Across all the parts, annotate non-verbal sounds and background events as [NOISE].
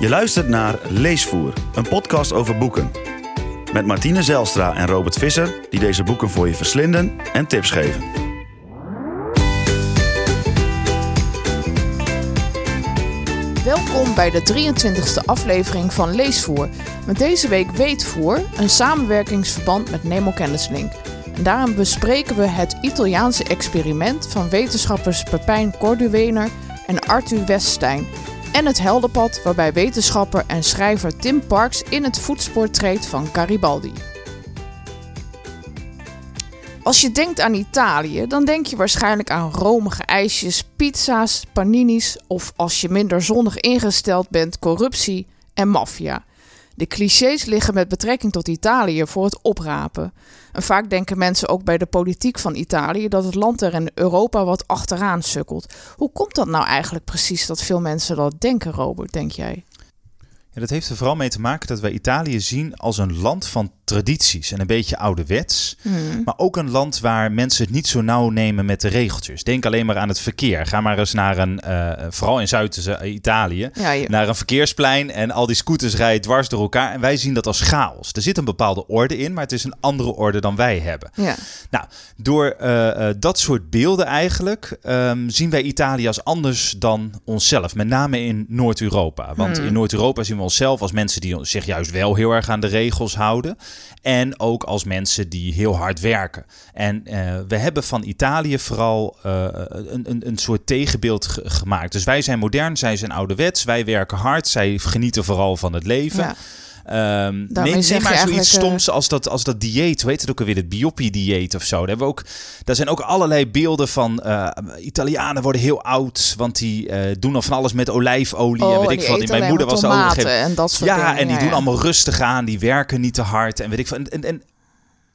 Je luistert naar Leesvoer, een podcast over boeken. Met Martine Zelstra en Robert Visser, die deze boeken voor je verslinden en tips geven. Welkom bij de 23e aflevering van Leesvoer. Met deze week Weetvoer, een samenwerkingsverband met Nemo Kennislink. En daarin bespreken we het Italiaanse experiment van wetenschappers Pepijn Corduwener en Arthur Weststein. En het heldenpad waarbij wetenschapper en schrijver Tim Parks in het voetspoor treedt van Garibaldi. Als je denkt aan Italië, dan denk je waarschijnlijk aan romige ijsjes, pizza's, paninis of als je minder zonnig ingesteld bent, corruptie en maffia. De clichés liggen met betrekking tot Italië voor het oprapen. En vaak denken mensen ook bij de politiek van Italië dat het land er in Europa wat achteraan sukkelt. Hoe komt dat nou eigenlijk precies dat veel mensen dat denken, Robert, denk jij? Ja, dat heeft er vooral mee te maken dat wij Italië zien als een land van tradities en een beetje ouderwets. Hmm. Maar ook een land waar mensen het niet zo nauw nemen met de regeltjes. Denk alleen maar aan het verkeer. Ga maar eens naar een, eh, vooral in Zuid-Italië, Ja, je- naar een verkeersplein en al die scooters rijden dwars door elkaar. En wij zien dat als chaos. Er zit een bepaalde orde in, maar het is een andere orde dan wij hebben. ja. Nou, door eh, eh, dat soort beelden eigenlijk ehm, zien wij Italië als anders dan onszelf. Met name in Noord-Europa. Want Hmm. in Noord-Europa zien we onszelf als mensen die zich juist wel heel erg aan de regels houden. En ook als mensen die heel hard werken. En eh, we hebben van Italië vooral eh, een, een, een soort tegenbeeld ge- gemaakt. Dus wij zijn modern, zij zijn ouderwets. Wij werken hard, zij genieten vooral van het leven. ja. Ehm Daarmee neem, zeg neem maar zoiets eigenlijk, eh, stoms als dat, als dat dieet. Heet het ook alweer? Het Bioppi-dieet of zo. Daar, hebben we ook, daar zijn ook allerlei beelden van. eh, Italianen worden heel oud, want die eh, doen al van alles met olijfolie. en Oh, weet en ik die veel. Mijn moeder was al ja, en die Ja, doen ja. allemaal rustig aan, die werken niet te hard en weet ik veel. En, en, en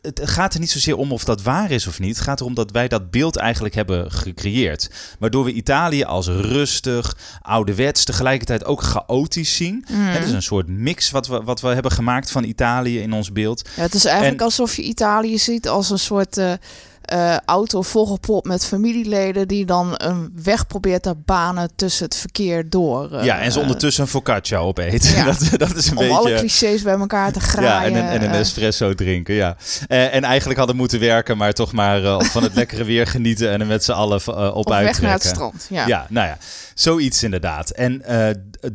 het gaat er niet zozeer om of dat waar is of niet. Het gaat erom dat wij dat beeld eigenlijk hebben gecreëerd. Waardoor we Italië als rustig, ouderwets, tegelijkertijd ook chaotisch zien. Mm. Het is een soort mix wat we, wat we hebben gemaakt van Italië in ons beeld. Ja, het is eigenlijk En- alsof je Italië ziet als een soort eh, eh, auto volgepropt met familieleden die dan een weg probeert te banen tussen het verkeer door. eh, ja, en ze ondertussen een focaccia opeten. Ja. [LAUGHS] Dat, dat is een om beetje... alle clichés bij elkaar te Ja, graaien. en een, en een eh. espresso drinken, ja. Eh, en eigenlijk hadden moeten werken, maar toch maar eh, van het lekkere weer genieten en er met z'n allen eh, op, op weg naar het strand. Ja. Ja. nou ja, zoiets inderdaad. En eh,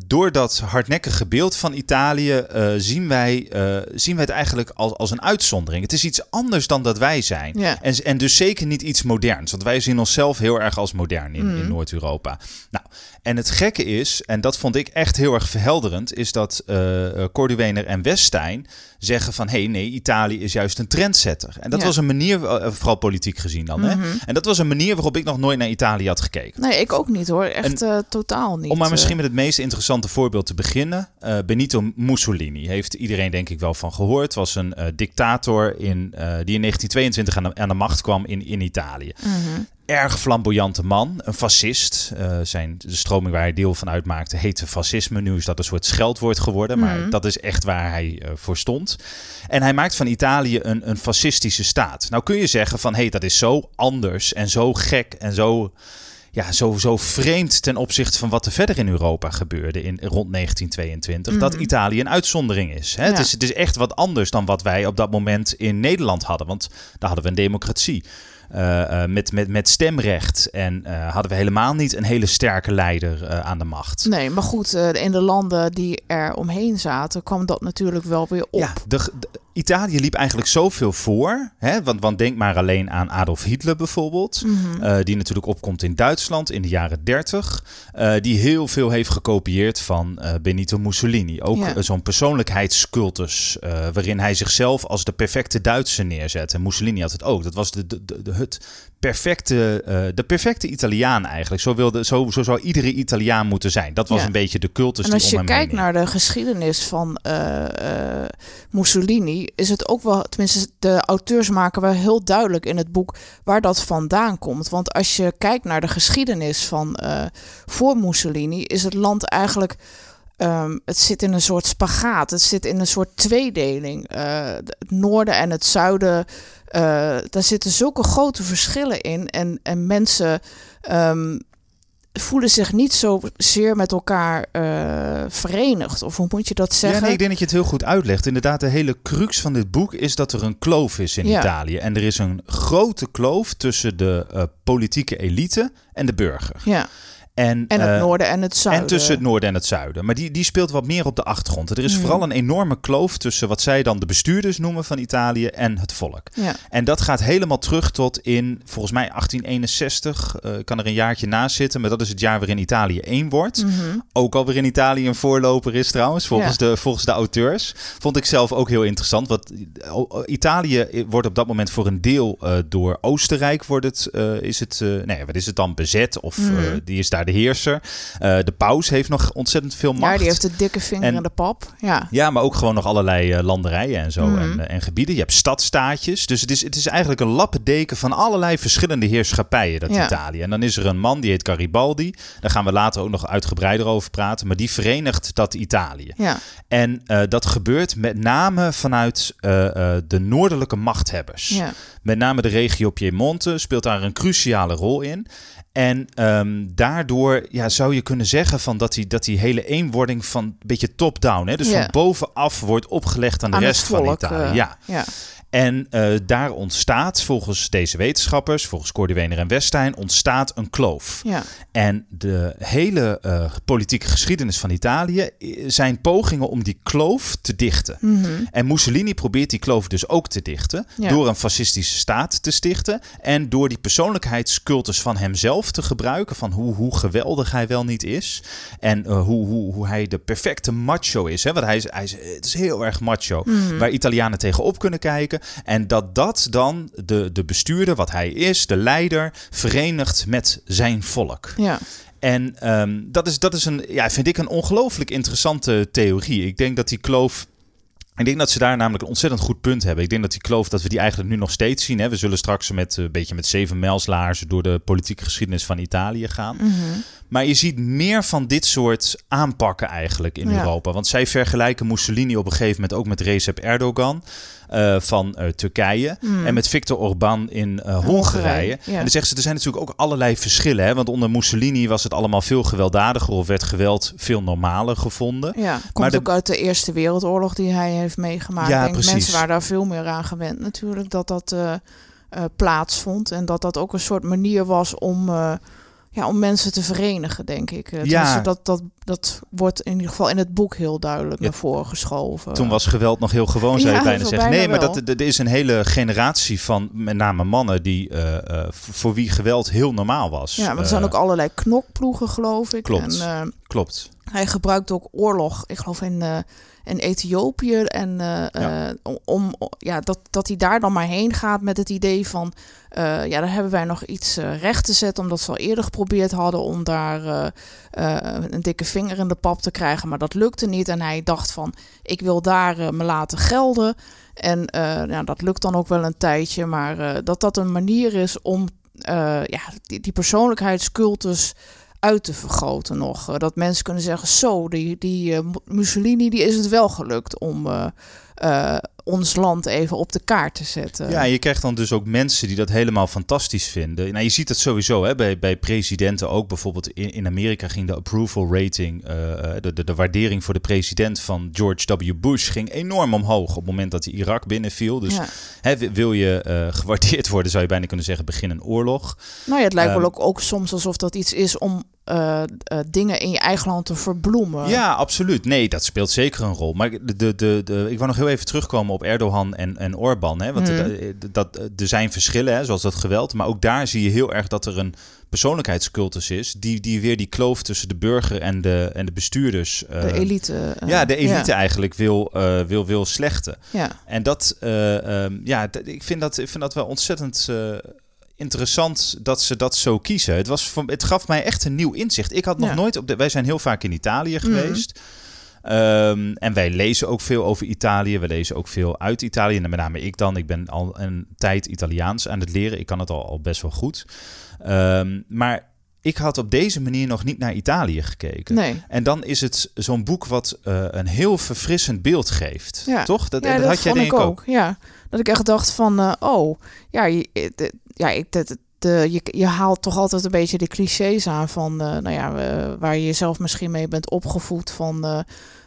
door dat hardnekkige beeld van Italië eh, zien, wij, eh, zien wij het eigenlijk als, als een uitzondering. Het is iets anders dan dat wij zijn. Ja. En, en dus zeker niet iets moderns. Want wij zien onszelf heel erg als modern in, in Noord-Europa. Nou, en het gekke is, en dat vond ik echt heel erg verhelderend, is dat eh Corduwener en Weststein zeggen van hé, hey, nee, Italië is juist een trendsetter. En dat Ja. was een manier, eh, vooral politiek gezien dan, hè? Mhm. En dat was een manier waarop ik nog nooit naar Italië had gekeken. Nee, ik ook niet hoor. Echt eh, totaal niet. Om maar eh. misschien met het meest interessante voorbeeld te beginnen. Eh, Benito Mussolini heeft iedereen denk ik wel van gehoord. Was een eh, dictator in, eh, die in 1922 aan de, aan de macht kwam in, in Italië. Mhm. Erg flamboyante man, een fascist. Eh, zijn, de stroming waar hij deel van uitmaakte heette fascisme. Nu is dat een soort scheldwoord geworden, maar Mhm. dat is echt waar hij eh, voor stond. En hij maakt van Italië een, een fascistische staat. Nou kun je zeggen van, hé, hey, dat is zo anders en zo gek en zo ja, zo, zo vreemd ten opzichte van wat er verder in Europa gebeurde in, rond 1922, dat Mhm. Italië een uitzondering is. Hè? Het is. Het is echt wat anders dan wat wij op dat moment in Nederland hadden, want daar hadden we een democratie. Eh, eh, met, met, met stemrecht. En eh, hadden we helemaal niet een hele sterke leider aan de macht. Nee, maar goed, in de landen die er omheen zaten, kwam dat natuurlijk wel weer op. Ja, de, de- Italië liep eigenlijk zoveel voor. Hè? Want, want denk maar alleen aan Adolf Hitler bijvoorbeeld. Mhm. die natuurlijk opkomt in Duitsland in de jaren 30. eh, die heel veel heeft gekopieerd van Benito Mussolini. Ook Ja. zo'n persoonlijkheidscultus. waarin hij zichzelf als de perfecte Duitser neerzet. En Mussolini had het ook. Dat was de, de, de- het perfecte, eh, de perfecte Italiaan eigenlijk. Zo, wilde, zo, zo zou iedere Italiaan moeten zijn. Dat was Ja. een beetje de cultus En als je kijkt naar de geschiedenis van eh, eh, Mussolini, is het ook wel, tenminste, de auteurs maken wel heel duidelijk in het boek waar dat vandaan komt. Want als je kijkt naar de geschiedenis van voor Mussolini, is het land eigenlijk. ehm, het zit in een soort spagaat. Het zit in een soort tweedeling. Het noorden en het zuiden. Eh, daar zitten zulke grote verschillen in. En, en mensen. ehm, voelen zich niet zozeer met elkaar uh, verenigd. Of hoe moet je dat zeggen? Ja, nee, ik denk dat je het heel goed uitlegt. Inderdaad, de hele crux van dit boek is dat er een kloof is in Italië. En er is een grote kloof tussen de uh, politieke elite en de burger. Ja. En, en het uh, noorden en het zuiden. En tussen het noorden en het zuiden. Maar die, die speelt wat meer op de achtergrond. Er is Mhm. vooral een enorme kloof tussen wat zij dan de bestuurders noemen van Italië en het volk. Ja. En dat gaat helemaal terug tot in, volgens mij 1861. eh, kan er een jaartje naast zitten, maar dat is het jaar waarin Italië één wordt. Mhm. Ook al waarin Italië een voorloper is trouwens, volgens, Ja. de, volgens de auteurs. Vond ik zelf ook heel interessant. Want eh, Italië wordt op dat moment voor een deel eh, door Oostenrijk wordt het, eh, is het, eh, nee, wat is het dan, bezet? Of Mhm. eh, die is daar de heerser. Eh, de paus heeft nog ontzettend veel macht. Ja, die heeft de dikke vinger En- in de pap. Ja. Ja, maar ook gewoon nog allerlei eh, landerijen en zo Mhm. en, eh, en gebieden. Je hebt stadstaatjes. Dus het is, het is eigenlijk een lappendeken van allerlei verschillende heerschappijen, dat Ja. Italië. En dan is er een man, die heet Garibaldi. Daar gaan we later ook nog uitgebreider over praten. Maar die verenigt dat Italië. Ja. En dat gebeurt met name vanuit de noordelijke machthebbers. Ja. Met name de regio Piemonte speelt daar een cruciale rol in. En ehm, daardoor ja, zou je kunnen zeggen van dat, die, dat die hele eenwording van een beetje top-down, dus Ja. van bovenaf wordt opgelegd aan de Aan rest volk. van Italië. ja. ja. En eh, daar ontstaat volgens deze wetenschappers, volgens Cordiwener en Westijn, ontstaat een kloof. Ja. En de hele eh, politieke geschiedenis van Italië eh, zijn pogingen om die kloof te dichten. Mhm. En Mussolini probeert die kloof dus ook te dichten. Ja. Door een fascistische staat te stichten. En door die persoonlijkheidscultus van hemzelf te gebruiken. Van hoe, hoe geweldig hij wel niet is. En hoe, hoe, hoe hij de perfecte macho is. Hè? Want hij is, hij is, het is heel erg macho. Mhm. Waar Italianen tegenop kunnen kijken. En dat dat dan de, de bestuurder, wat hij is, de leider, verenigt met zijn volk. Ja. En ehm, dat, is, dat is een, ja, vind ik een ongelooflijk interessante theorie. Ik denk dat die kloof. Ik denk dat ze daar namelijk een ontzettend goed punt hebben. Ik denk dat die kloof, dat we die eigenlijk nu nog steeds zien. Hè. We zullen straks met eh, een beetje met zeven mijlslaarzen door de politieke geschiedenis van Italië gaan. Mhm. Maar je ziet meer van dit soort aanpakken eigenlijk in Ja. Europa. Want zij vergelijken Mussolini op een gegeven moment ook met Recep Erdogan eh, van eh, Turkije. Mhm. En met Viktor Orbán in eh, Hongarije, ja. En dan zeggen ze, er zijn natuurlijk ook allerlei verschillen. Hè? Want onder Mussolini was het allemaal veel gewelddadiger of werd geweld veel normaler gevonden. Ja, komt de- ook uit de Eerste Wereldoorlog die hij heeft meegemaakt. Ja, Ik denk, precies. Mensen waren daar veel meer aan gewend natuurlijk dat dat plaatsvond. En dat dat ook een soort manier was om, ja, om mensen te verenigen, denk ik. Eh, Ja. Dat, dat, dat wordt in ieder geval in het boek heel duidelijk Ja. naar voren geschoven. Toen was geweld nog heel gewoon, zou Ja, je bijna [LAUGHS] zeggen. Nee, maar dat, er is een hele generatie van met name mannen die, eh, eh, voor wie geweld heel normaal was. Ja, maar er zijn ook allerlei knokploegen, geloof ik. Klopt. En, Klopt. Hij gebruikt ook oorlog, ik geloof in, in Ethiopië. En eh, Ja. eh, om, ja, dat, dat hij daar dan maar heen gaat met het idee van... eh, ja, daar hebben wij nog iets recht te zetten. Omdat ze al eerder geprobeerd hadden om daar een dikke vinger in de pap te krijgen. Maar dat lukte niet. En hij dacht van, ik wil daar me laten gelden. En ja, dat lukt dan ook wel een tijdje. Maar dat dat een manier is om ja, die, die persoonlijkheidscultus uit te vergroten nog. Eh, dat mensen kunnen zeggen, zo, die, die eh, Mussolini die is het wel gelukt om eh, ons land even op de kaart te zetten. Ja, je krijgt dan dus ook mensen die dat helemaal fantastisch vinden. Nou, je ziet het sowieso hè, bij, bij presidenten ook. Bijvoorbeeld in, in Amerika ging de approval rating, eh, de, de, de waardering voor de president van George W. Bush, ging enorm omhoog op het moment dat hij Irak binnenviel. Dus Ja. hè, wi- wil je eh, gewaardeerd worden, zou je bijna kunnen zeggen, begin een oorlog. Nou ja, het lijkt Ehm, wel ook, ook soms alsof dat iets is om eh, eh, dingen in je eigen land te verbloemen. Ja, absoluut. Nee, dat speelt zeker een rol. Maar de, de, de, ik wou nog heel even terugkomen op Erdogan en, en Orbán. Hè? Want Mhm. dat, dat, er zijn verschillen, hè, zoals dat geweld. Maar ook daar zie je heel erg dat er een persoonlijkheidscultus is... die, die weer die kloof tussen de burger en de, en de bestuurders... De eh, elite. eh, ja, de elite eigenlijk wil, eh, wil, wil slechten. ja. En dat, eh, ehm, ja, ik vind dat, ik vind dat wel ontzettend eh, interessant dat ze dat zo kiezen. Het, was voor, het gaf mij echt een nieuw inzicht. Ik had nog Ja. nooit op de. Wij zijn heel vaak in Italië Mhm. geweest. Ehm, en wij lezen ook veel over Italië. We lezen ook veel uit Italië. En met name ik dan. Ik ben al een tijd Italiaans aan het leren. Ik kan het al, al best wel goed. Ehm, maar ik had op deze manier nog niet naar Italië gekeken. Nee. En dan is het zo'n boek wat eh, een heel verfrissend beeld geeft. Ja. Toch? Dat, ja, dat, dat had jij denk ik ook. Ja, dat ik echt dacht van, eh, oh, ja, het- ja ik, het- de, je, je haalt toch altijd een beetje de clichés aan van, eh, nou ja, waar je jezelf misschien mee bent opgevoed van, eh,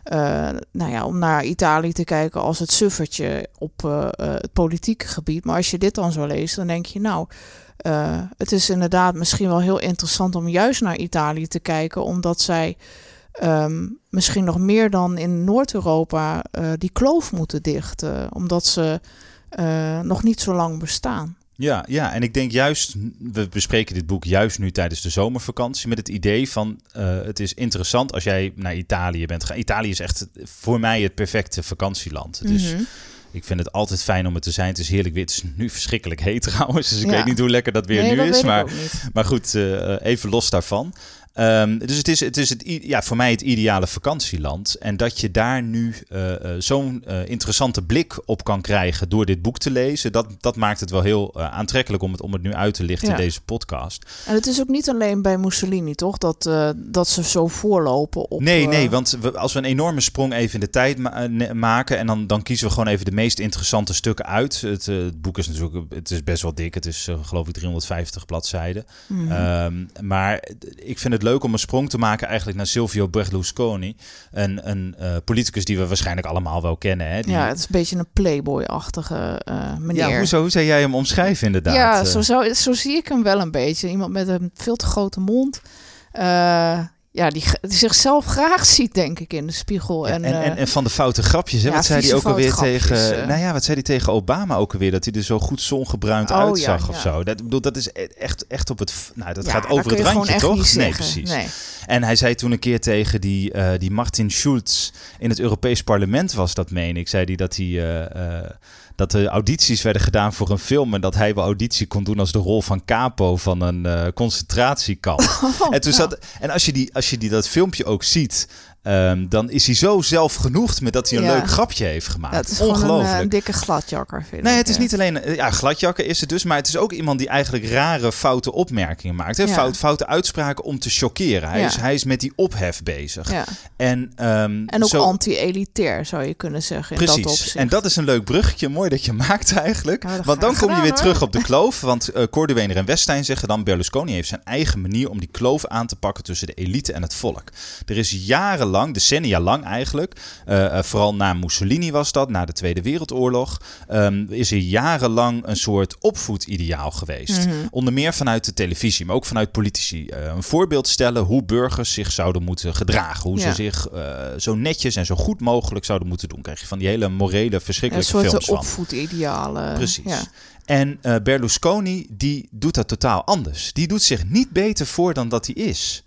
eh, nou ja, om naar Italië te kijken als het suffertje op het politieke gebied. Maar als je dit dan zo leest, dan denk je, nou, het is inderdaad misschien wel heel interessant om juist naar Italië te kijken, omdat zij ehm, misschien nog meer dan in Noord-Europa die kloof moeten dichten, omdat ze nog niet zo lang bestaan. Ja, ja, en ik denk juist, we bespreken dit boek juist nu tijdens de zomervakantie met het idee van eh, het is interessant als jij naar Italië bent gegaan. Italië is echt voor mij het perfecte vakantieland. Het is, Mhm. Ik vind het altijd fijn om het te zijn. Het is heerlijk weer. Het is nu verschrikkelijk heet [LAUGHS] trouwens, dus ik Ja. weet niet hoe lekker dat weer nee, nu dat is. Maar maar goed, eh, even los daarvan. Ehm, dus het is, het is het, ja, voor mij het ideale vakantieland. En dat je daar nu eh, eh, zo'n eh, interessante blik op kan krijgen door dit boek te lezen, dat, dat maakt het wel heel aantrekkelijk om het, om het nu uit te lichten Ja. in deze podcast. En het is ook niet alleen bij Mussolini, toch? Dat, dat ze zo voorlopen op... Nee, nee, want we, als we een enorme sprong even in de tijd ma- maken en dan, dan kiezen we gewoon even de meest interessante stukken uit. Het, het boek is natuurlijk het is best wel dik. Het is geloof ik 350 bladzijden. mhm. Ehm, maar ik vind het leuk om een sprong te maken eigenlijk naar Silvio Berlusconi. Een, een eh, politicus die we waarschijnlijk allemaal wel kennen. Hè? Die, Ja, het is een beetje een playboy-achtige eh meneer. Ja, hoezo, hoe zou jij hem omschrijven inderdaad? Ja, Eh, zo, zou, zo zie ik hem wel een beetje. Iemand met een veel te grote mond. Ja, die, zichzelf graag ziet, denk ik, in de spiegel. Ja, en, en, en, eh, en van de foute grapjes, hè? ja, wat zei hij ook alweer tegen... eh. nou ja, wat zei hij tegen Obama ook alweer? Dat hij er zo goed zongebruind Oh, uitzag ja, of zo. Dat, bedoel, dat is e- echt, echt op het... Nou, dat gaat over het randje, toch? nee, precies. Nee. En hij zei toen een keer tegen die, eh, die Martin Schulz in het Europees Parlement was dat, meen ik. Zei hij dat hij... eh, eh, dat de audities werden gedaan voor een film en dat hij wel auditie kon doen als de rol van capo van een eh, concentratiekamp. [LAUGHS] Oh, en, toen zat, en als je, die, als je die, dat filmpje ook ziet, ehm, dan is hij zo zelfgenoegd met dat hij een Ja. leuk grapje heeft gemaakt. Ja, het is een, Ongelooflijk. eh, een dikke gladjakker, vind Nee, ik, het is ja. niet alleen... eh, Ja, gladjakken is het dus, maar het is ook iemand die eigenlijk rare, foute opmerkingen maakt. Hè? Ja. Fout, foute uitspraken om te chockeren. Hij, is, hij is met die ophef bezig. Ja. En, ehm, En ook zo, anti-elitair, zou je kunnen zeggen, in dat opzicht. En dat is een leuk bruggetje. Mooi dat je maakt eigenlijk. Want dan kom je weer terug op de kloof. Want eh Corduwener en Westijn zeggen dan... Berlusconi heeft zijn eigen manier om die kloof aan te pakken... tussen de elite en het volk. Er is jarenlang, decennia lang eigenlijk... eh, eh, vooral na Mussolini was dat, na de Tweede Wereldoorlog... ehm, is er jarenlang een soort opvoedideaal geweest. Mhm. Onder meer vanuit de televisie, maar ook vanuit politici. Eh, een voorbeeld stellen hoe burgers zich zouden moeten gedragen. Hoe Ja. ze zich zo netjes en zo goed mogelijk zouden moeten doen. Krijg je van die hele morele, een verschrikkelijke soort films van. opvoedidealen. Precies. Ja. En Berlusconi, die doet dat totaal anders. Die doet zich niet beter voor dan dat hij is.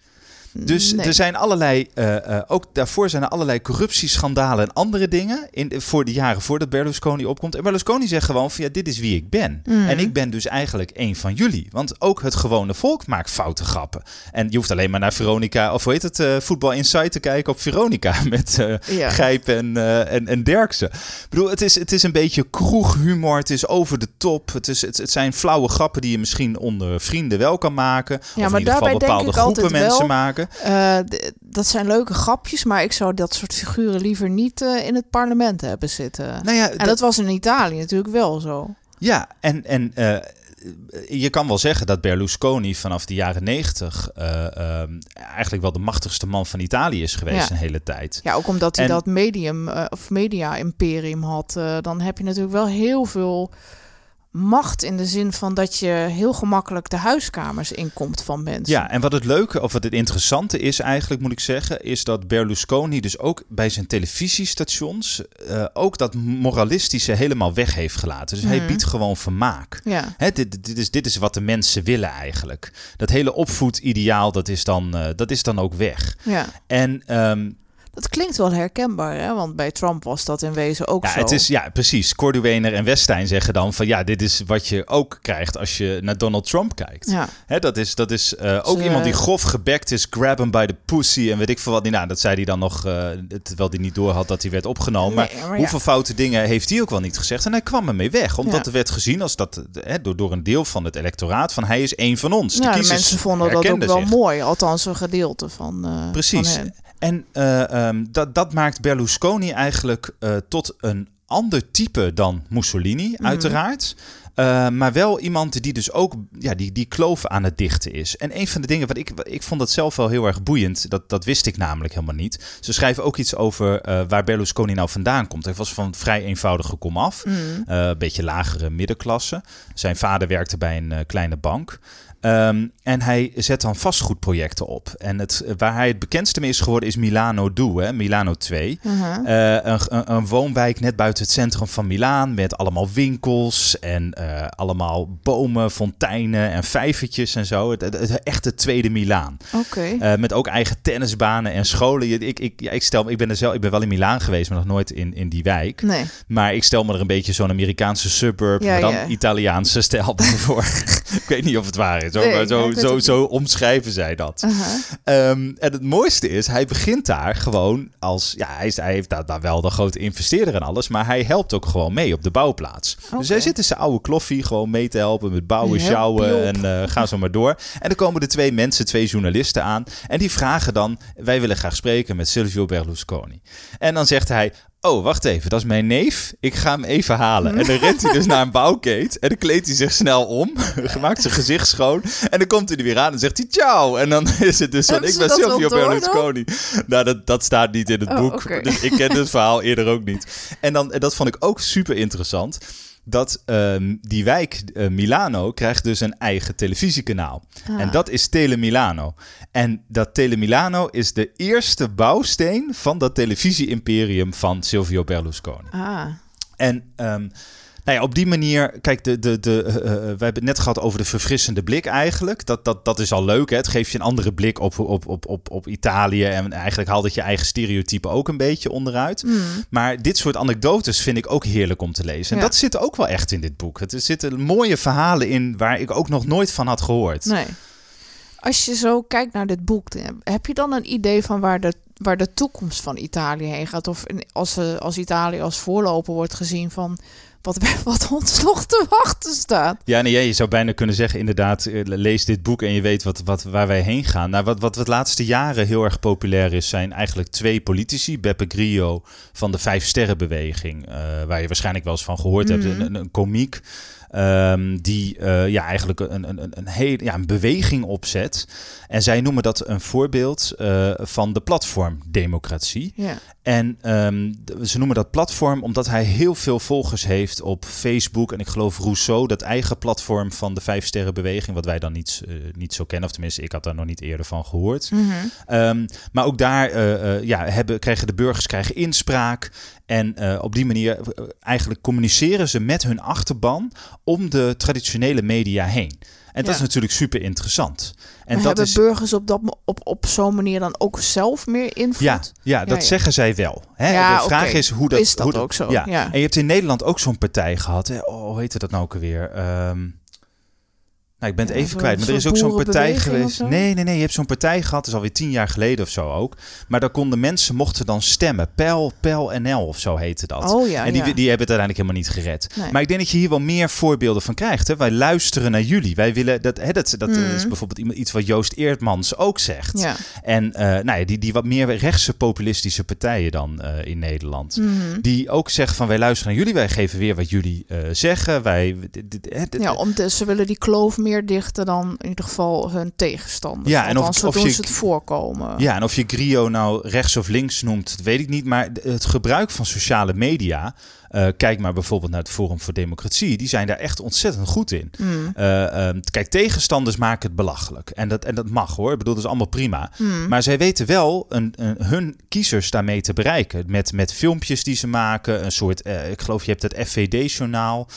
Dus Nee. er zijn allerlei, eh, eh, ook daarvoor zijn er allerlei corruptieschandalen en andere dingen in, voor de jaren voordat Berlusconi opkomt. En Berlusconi zegt gewoon van ja, dit is wie ik ben. Mhm. En ik ben dus eigenlijk een van jullie. Want ook het gewone volk maakt foute grappen. En je hoeft alleen maar naar Veronica, of hoe heet het, eh Voetbal Insight te kijken op Veronica [LAUGHS] met Ja. Gijp en, en, en Derksen. Ik bedoel, het is, het is een beetje kroeghumor, het is over de top. Het, is, het, het zijn flauwe grappen die je misschien onder vrienden wel kan maken. of maar in ieder geval bepaalde groepen mensen wel- maken. Eh, dat zijn leuke grapjes, maar ik zou dat soort figuren liever niet eh, in het parlement hebben zitten. Nou ja, en dat- dat was in Italië natuurlijk wel zo. Ja, en, en eh, je kan wel zeggen dat Berlusconi vanaf de jaren negentig eigenlijk wel de machtigste man van Italië is geweest Ja. een hele tijd. Ja, ook omdat hij En- dat medium of media-imperium had, dan heb je natuurlijk wel heel veel macht in de zin van dat je heel gemakkelijk de huiskamers inkomt van mensen. Ja, en wat het leuke of wat het interessante is eigenlijk, moet ik zeggen, is dat Berlusconi dus ook bij zijn televisiestations eh, ook dat moralistische helemaal weg heeft gelaten. Dus hij Mhm. biedt gewoon vermaak. Ja. Hè, dit, dit, is, dit is wat de mensen willen eigenlijk. Dat hele opvoedideaal, dat is dan, eh, dat is dan ook weg. ja. En ehm, Dat klinkt wel herkenbaar, hè? want bij Trump was dat in wezen ook Ja, zo. het is, ja, precies. Corduwener en Westijn zeggen dan van ja, dit is wat je ook krijgt als je naar Donald Trump kijkt. Ja. Hè, dat is, dat is eh, ook Ze- iemand die grof gebekt is, grab him by the pussy en weet ik veel wat. Nou, dat zei hij dan nog, eh, terwijl hij niet door had dat hij werd opgenomen. Nee, maar maar ja. hoeveel foute dingen heeft hij ook wel niet gezegd? En hij kwam ermee weg, omdat Ja. er werd gezien als dat, eh, hè, door, door een deel van het electoraat van hij is één van ons. Ja, de kiezers mensen vonden dat ook wel zich. mooi, althans een gedeelte van, Precies. van. En eh, ehm, dat, dat maakt Berlusconi eigenlijk eh, tot een ander type dan Mussolini, uiteraard. Uh, maar wel iemand die dus ook ja, die, die kloof aan het dichten is. En een van de dingen wat ik, ik vond dat zelf wel heel erg boeiend. Dat, dat wist ik namelijk helemaal niet. Ze schrijven ook iets over uh, waar Berlusconi nou vandaan komt. Hij was van vrij eenvoudige komaf. Mm. Uh, een beetje lagere middenklasse. Zijn vader werkte bij een kleine bank. Um, en hij zet dan vastgoedprojecten op. En het, waar hij het bekendste mee is geworden is Milano Due, Milano 2. Uh -huh. uh, een, een, woonwijk net buiten het centrum van Milaan met allemaal winkels en uh, allemaal bomen, fonteinen en vijvertjes en zo. Het, het, het echte tweede Milaan. Okay. Uh, met ook eigen tennisbanen en scholen. Ik, ik, ja, ik, stel, ik, ben er zelf, ik ben wel in Milaan geweest, maar nog nooit in, in die wijk. Nee. Maar ik stel me er een beetje zo'n Amerikaanse suburb, ja, maar dan ja. Italiaanse stijl [LAUGHS] voor. ik weet niet of het waar is. Zo, nee, zo, zo, zo, zo, omschrijven zij dat. Um, en het mooiste is, hij begint daar gewoon als... Ja, hij, is, hij heeft daar, daar wel de grote investeerder en alles... maar hij helpt ook gewoon mee op de bouwplaats. Okay. Dus hij zit in zijn oude kloffie gewoon mee te helpen... met bouwen, sjouwen en uh, ga zo maar door. En dan komen er twee mensen, twee journalisten aan... en die vragen dan... wij willen graag spreken met Silvio Berlusconi. En dan zegt hij... Oh, wacht even, dat is mijn neef. Ik ga hem even halen. En dan rent hij dus naar een bouwkeet. En dan kleedt hij zich snel om. [LAUGHS] maakt zijn gezicht schoon. En dan komt hij er weer aan en zegt hij ciao. En dan [LAUGHS] is het dus van, ik ben Silvio Berlusconi. Nou, dat, dat staat niet in het oh, boek. Okay. Dus ik ken het verhaal eerder ook niet. En, dan, en dat vond ik ook super interessant dat um, die wijk uh, Milano krijgt dus een eigen televisiekanaal. Ah. En dat is Tele Milano. En dat Tele Milano is de eerste bouwsteen van dat televisie-imperium van Silvio Berlusconi. Ah. En um, nou ja, op die manier, kijk, de, de, de, uh, we hebben het net gehad over de verfrissende blik eigenlijk. Dat, dat, dat is al leuk, hè? het geeft je een andere blik op, op, op, op, op Italië. En eigenlijk haalt het je eigen stereotypen ook een beetje onderuit. Mm. Maar dit soort anekdotes vind ik ook heerlijk om te lezen. En ja. dat zit ook wel echt in dit boek. Er zitten mooie verhalen in waar ik ook nog nooit van had gehoord. Nee. Als je zo kijkt naar dit boek, heb je dan een idee van waar de, waar de toekomst van Italië heen gaat? Of als, als Italië als voorloper wordt gezien van wat, [LAUGHS] wat ons nog te wachten staat. Ja, nee, je zou bijna kunnen zeggen, inderdaad, lees dit boek en je weet wat, wat, waar wij heen gaan. Nou, wat, wat de laatste jaren heel erg populair is, zijn eigenlijk twee politici. Beppe Grillo van de Vijf Sterrenbeweging, uh, waar je waarschijnlijk wel eens van gehoord mm -hmm. hebt. Een, een, een komiek. Um, die uh, ja, eigenlijk een, een, een, heel, ja, een beweging opzet. En zij noemen dat een voorbeeld uh, van de platformdemocratie. Ja. En um, ze noemen dat platform omdat hij heel veel volgers heeft op Facebook. En ik geloof Rousseau, dat eigen platform van de Vijf Sterrenbeweging. Wat wij dan niet, uh, niet zo kennen. Of tenminste, ik had daar nog niet eerder van gehoord. Mm -hmm. um, maar ook daar ja, hebben, krijgen de burgers krijgen inspraak. En op die manier eigenlijk communiceren ze met hun achterban om de traditionele media heen. En dat ja. is natuurlijk super interessant. En maar dat hebben is, burgers op, dat, op, op zo'n manier dan ook zelf meer invloed? Ja, ja dat ja, zeggen zij wel. Hè? De vraag okay. is hoe dat... Is dat hoe ook zo? Ja. En je hebt in Nederland ook zo'n partij gehad. Hè? Oh, hoe heette dat nou ook alweer? Um, nou, ik ben het even kwijt. Maar er is ook zo'n partij geweest. Nee, nee, nee. Je hebt zo'n partij gehad. Dat is alweer tien jaar geleden of zo ook. Maar daar konden mensen mochten dan stemmen. Pijl, Pijl NL of zo heette dat. Oh, ja, en die, ja. die hebben het uiteindelijk helemaal niet gered. Nee. Maar ik denk dat je hier wel meer voorbeelden van krijgt. Hè? Wij luisteren naar jullie. Wij willen dat. Hè, dat, dat Mhm. is bijvoorbeeld iets wat Joost Eertmans ook zegt. Ja. En uh, nou ja, die, die wat meer rechtse populistische partijen dan uh, in Nederland. Mhm. Die ook zeggen van wij luisteren naar jullie. Wij geven weer wat jullie uh, zeggen. Wij, dit, dit, dit, Ja, om de, ze willen die kloof meer dichten dan in ieder geval hun tegenstanders. Ja, en of, of doen je, het voorkomen. Ja, en of je Grio nou rechts of links noemt, weet ik niet. Maar het gebruik van sociale media. Uh, kijk maar bijvoorbeeld naar het Forum voor Democratie. Die zijn daar echt ontzettend goed in. Mm. Uh, uh, kijk, tegenstanders maken het belachelijk. En dat, en dat mag hoor. Ik bedoel, dat is allemaal prima. Mm. Maar zij weten wel een, een, hun kiezers daarmee te bereiken. Met, met filmpjes die ze maken. Een soort, eh, ik geloof je hebt het FVD-journaal.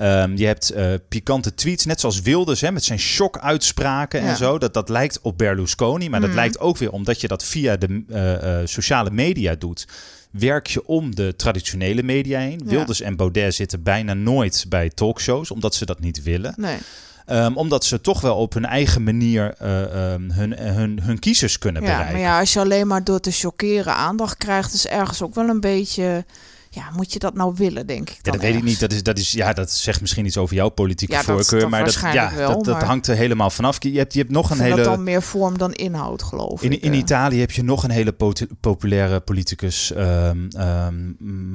Um, je hebt uh, pikante tweets, net zoals Wilders, hè, met zijn shock-uitspraken Ja. en zo. Dat, dat lijkt op Berlusconi, maar dat Mhm. lijkt ook weer omdat je dat via de uh, uh, sociale media doet. Werk je om de traditionele media heen. Ja. Wilders en Baudet zitten bijna nooit bij talkshows, omdat ze dat niet willen. Nee. Um, omdat ze toch wel op hun eigen manier uh, um, hun, hun, hun kiezers kunnen Ja, bereiken. maar ja, als je alleen maar door te chockeren aandacht krijgt, is ergens ook wel een beetje. Ja, moet je dat nou willen, denk ik Ja, dan dat weet ik niet. Dat, is, dat, is, ja, dat zegt misschien iets over jouw politieke Ja, voorkeur. dat maar dat, ja, wel, dat, dat maar- hangt er helemaal vanaf. Je hebt, je hebt nog een hele. dat dan meer vorm dan inhoud, geloof In, ik. in eh. Italië heb je nog een hele populaire politicus, ehm, ehm,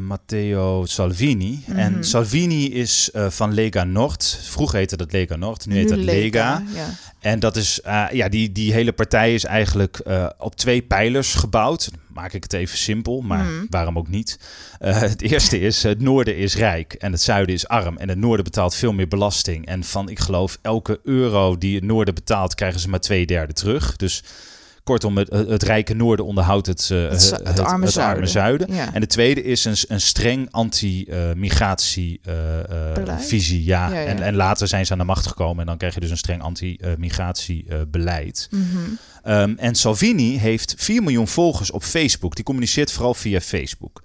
Matteo Salvini. Mhm. En Salvini is eh, van Lega Nord. Vroeger heette dat Lega Nord, nu heet dat Lega. Ja. En dat is, eh, ja, die, die hele partij is eigenlijk eh, op twee pijlers gebouwd. Maak ik het even simpel, maar Mhm. waarom ook niet? Eh, [LAUGHS] het eerste is, het noorden is rijk en het zuiden is arm. En het noorden betaalt veel meer belasting. En van, ik geloof, elke euro die het noorden betaalt, krijgen ze maar twee derde terug. Dus kortom, het, het rijke noorden onderhoudt het, eh, Het het arme zuiden. Ja. En de tweede is een, een streng anti-migratie Beleid? visie. Ja. Ja, ja. En, en later zijn ze aan de macht gekomen en dan krijg je dus een streng anti-migratie beleid. Mhm. Ehm, en Salvini heeft 4 miljoen volgers op Facebook. Die communiceert vooral via Facebook.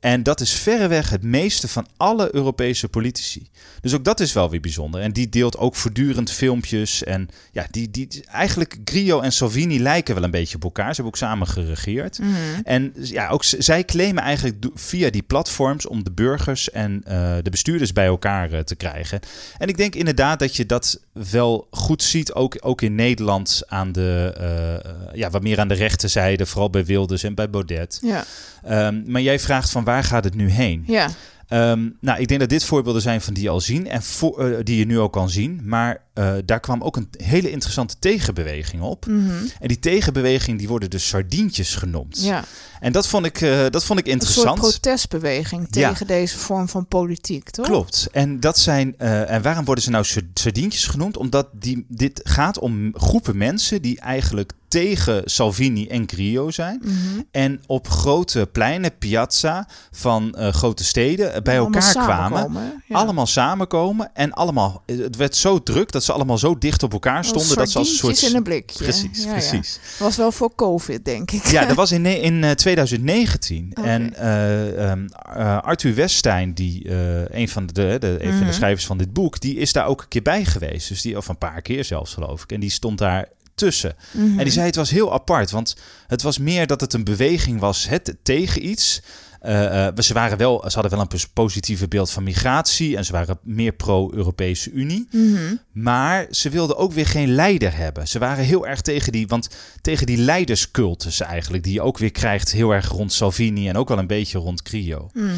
En dat is verreweg het meeste van alle Europese politici. Dus ook dat is wel weer bijzonder. En die deelt ook voortdurend filmpjes. En ja, die, die, eigenlijk Grillo en Salvini lijken wel een beetje op elkaar. Ze hebben ook samen geregeerd. Mhm. En ja, ook zij claimen eigenlijk via die platforms om de burgers en eh, de bestuurders bij elkaar eh, te krijgen. En ik denk inderdaad dat je dat wel goed ziet, ook, ook in Nederland aan de, eh, ja, wat meer aan de rechterzijde, vooral bij Wilders en bij Baudet. Ja. Ehm, maar jij vraagt van waar gaat het nu heen? ja. Ehm, nou, ik denk dat dit voorbeelden zijn van die je al zien en voor, eh, die je nu ook kan zien. Maar eh, daar kwam ook een hele interessante tegenbeweging op. Mhm. En die tegenbeweging die worden dus sardientjes genoemd. ja. En dat vond ik, eh, dat vond ik Een soort interessant. protestbeweging Ja. tegen deze vorm van politiek, toch? Klopt. En dat zijn. en waarom worden ze nou sar- sardientjes genoemd? Omdat die, dit gaat om groepen mensen die eigenlijk tegen Salvini en Grillo zijn. Mhm. En op grote pleinen, piazza van eh, grote steden eh, bij Allemaal elkaar kwamen. samenkomen? Ja. Allemaal samenkomen en allemaal. Het werd zo druk dat ze allemaal zo dicht op elkaar stonden. Dat ze als een soort. In een blikje. Precies, Ja, ja. precies. Was wel voor COVID, denk ik. Ja, dat [LAUGHS] was in, in eh, 2019. Oké. En eh, ehm, eh, Arthur Weststein, die, eh, een, van de, de, een van Mhm. de schrijvers van dit boek, die is daar ook een keer bij geweest. Dus die, of een paar keer zelfs, geloof ik. En die stond daar tussen. Mhm. En die zei het was heel apart, want het was meer dat het een beweging was het tegen iets. Eh, ze, waren wel, ze hadden wel een pos- positieve beeld van migratie en ze waren meer pro-Europese Unie. Mhm. Maar ze wilden ook weer geen leider hebben. Ze waren heel erg tegen die, want tegen die leiderscultus eigenlijk, die je ook weer krijgt heel erg rond Salvini en ook wel een beetje rond Grillo. Mhm.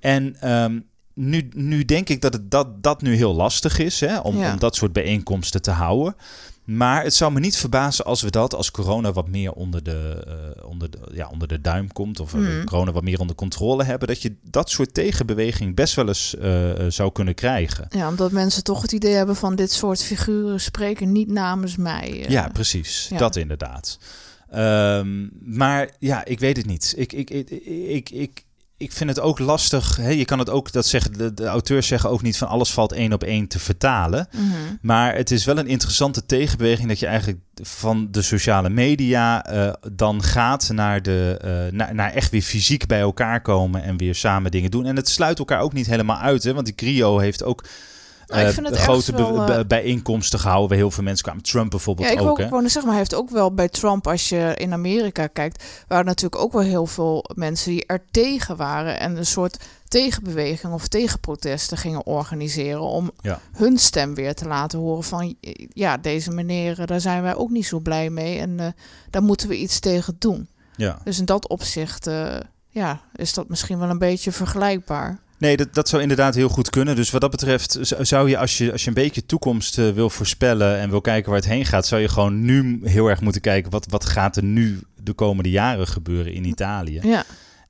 En ehm, nu, nu denk ik dat het, dat, dat nu heel lastig is hè, om, Ja. om dat soort bijeenkomsten te houden. Maar het zou me niet verbazen als we dat, als corona wat meer onder de, eh, onder de, ja, onder de duim komt, of eh, Mhm. corona wat meer onder controle hebben, dat je dat soort tegenbeweging best wel eens eh, zou kunnen krijgen. Ja, omdat mensen toch het idee hebben van dit soort figuren spreken niet namens mij. Ja, precies. ja. Dat inderdaad. Ehm, maar ja, ik weet het niet. Ik, ik, ik, ik, ik, ik vind het ook lastig. Hè? Je kan het ook, dat zeggen de, de auteurs zeggen ook niet van alles valt één op één te vertalen. Mhm. Maar het is wel een interessante tegenbeweging dat je eigenlijk van de sociale media eh, dan gaat naar, de, eh, naar, naar echt weer fysiek bij elkaar komen en weer samen dingen doen. En het sluit elkaar ook niet helemaal uit, hè? want die Grio heeft ook Nou, ik eh, vind het grote wel, eh, bijeenkomsten gehouden waar heel veel mensen kwamen. Trump bijvoorbeeld Ja, ik ook. zeggen, maar hij heeft ook wel bij Trump, als je in Amerika kijkt, waren natuurlijk ook wel heel veel mensen die er tegen waren en een soort tegenbeweging of tegenprotesten gingen organiseren om Ja. hun stem weer te laten horen van ja, deze meneer, daar zijn wij ook niet zo blij mee en eh, daar moeten we iets tegen doen. Ja. Dus in dat opzicht, ja, is dat misschien wel een beetje vergelijkbaar. Nee, dat, dat zou inderdaad heel goed kunnen. Dus wat dat betreft zou je als je, als je een beetje toekomst eh, wil voorspellen en wil kijken waar het heen gaat, zou je gewoon nu heel erg moeten kijken wat, wat gaat er nu de komende jaren gebeuren in Italië. Ja,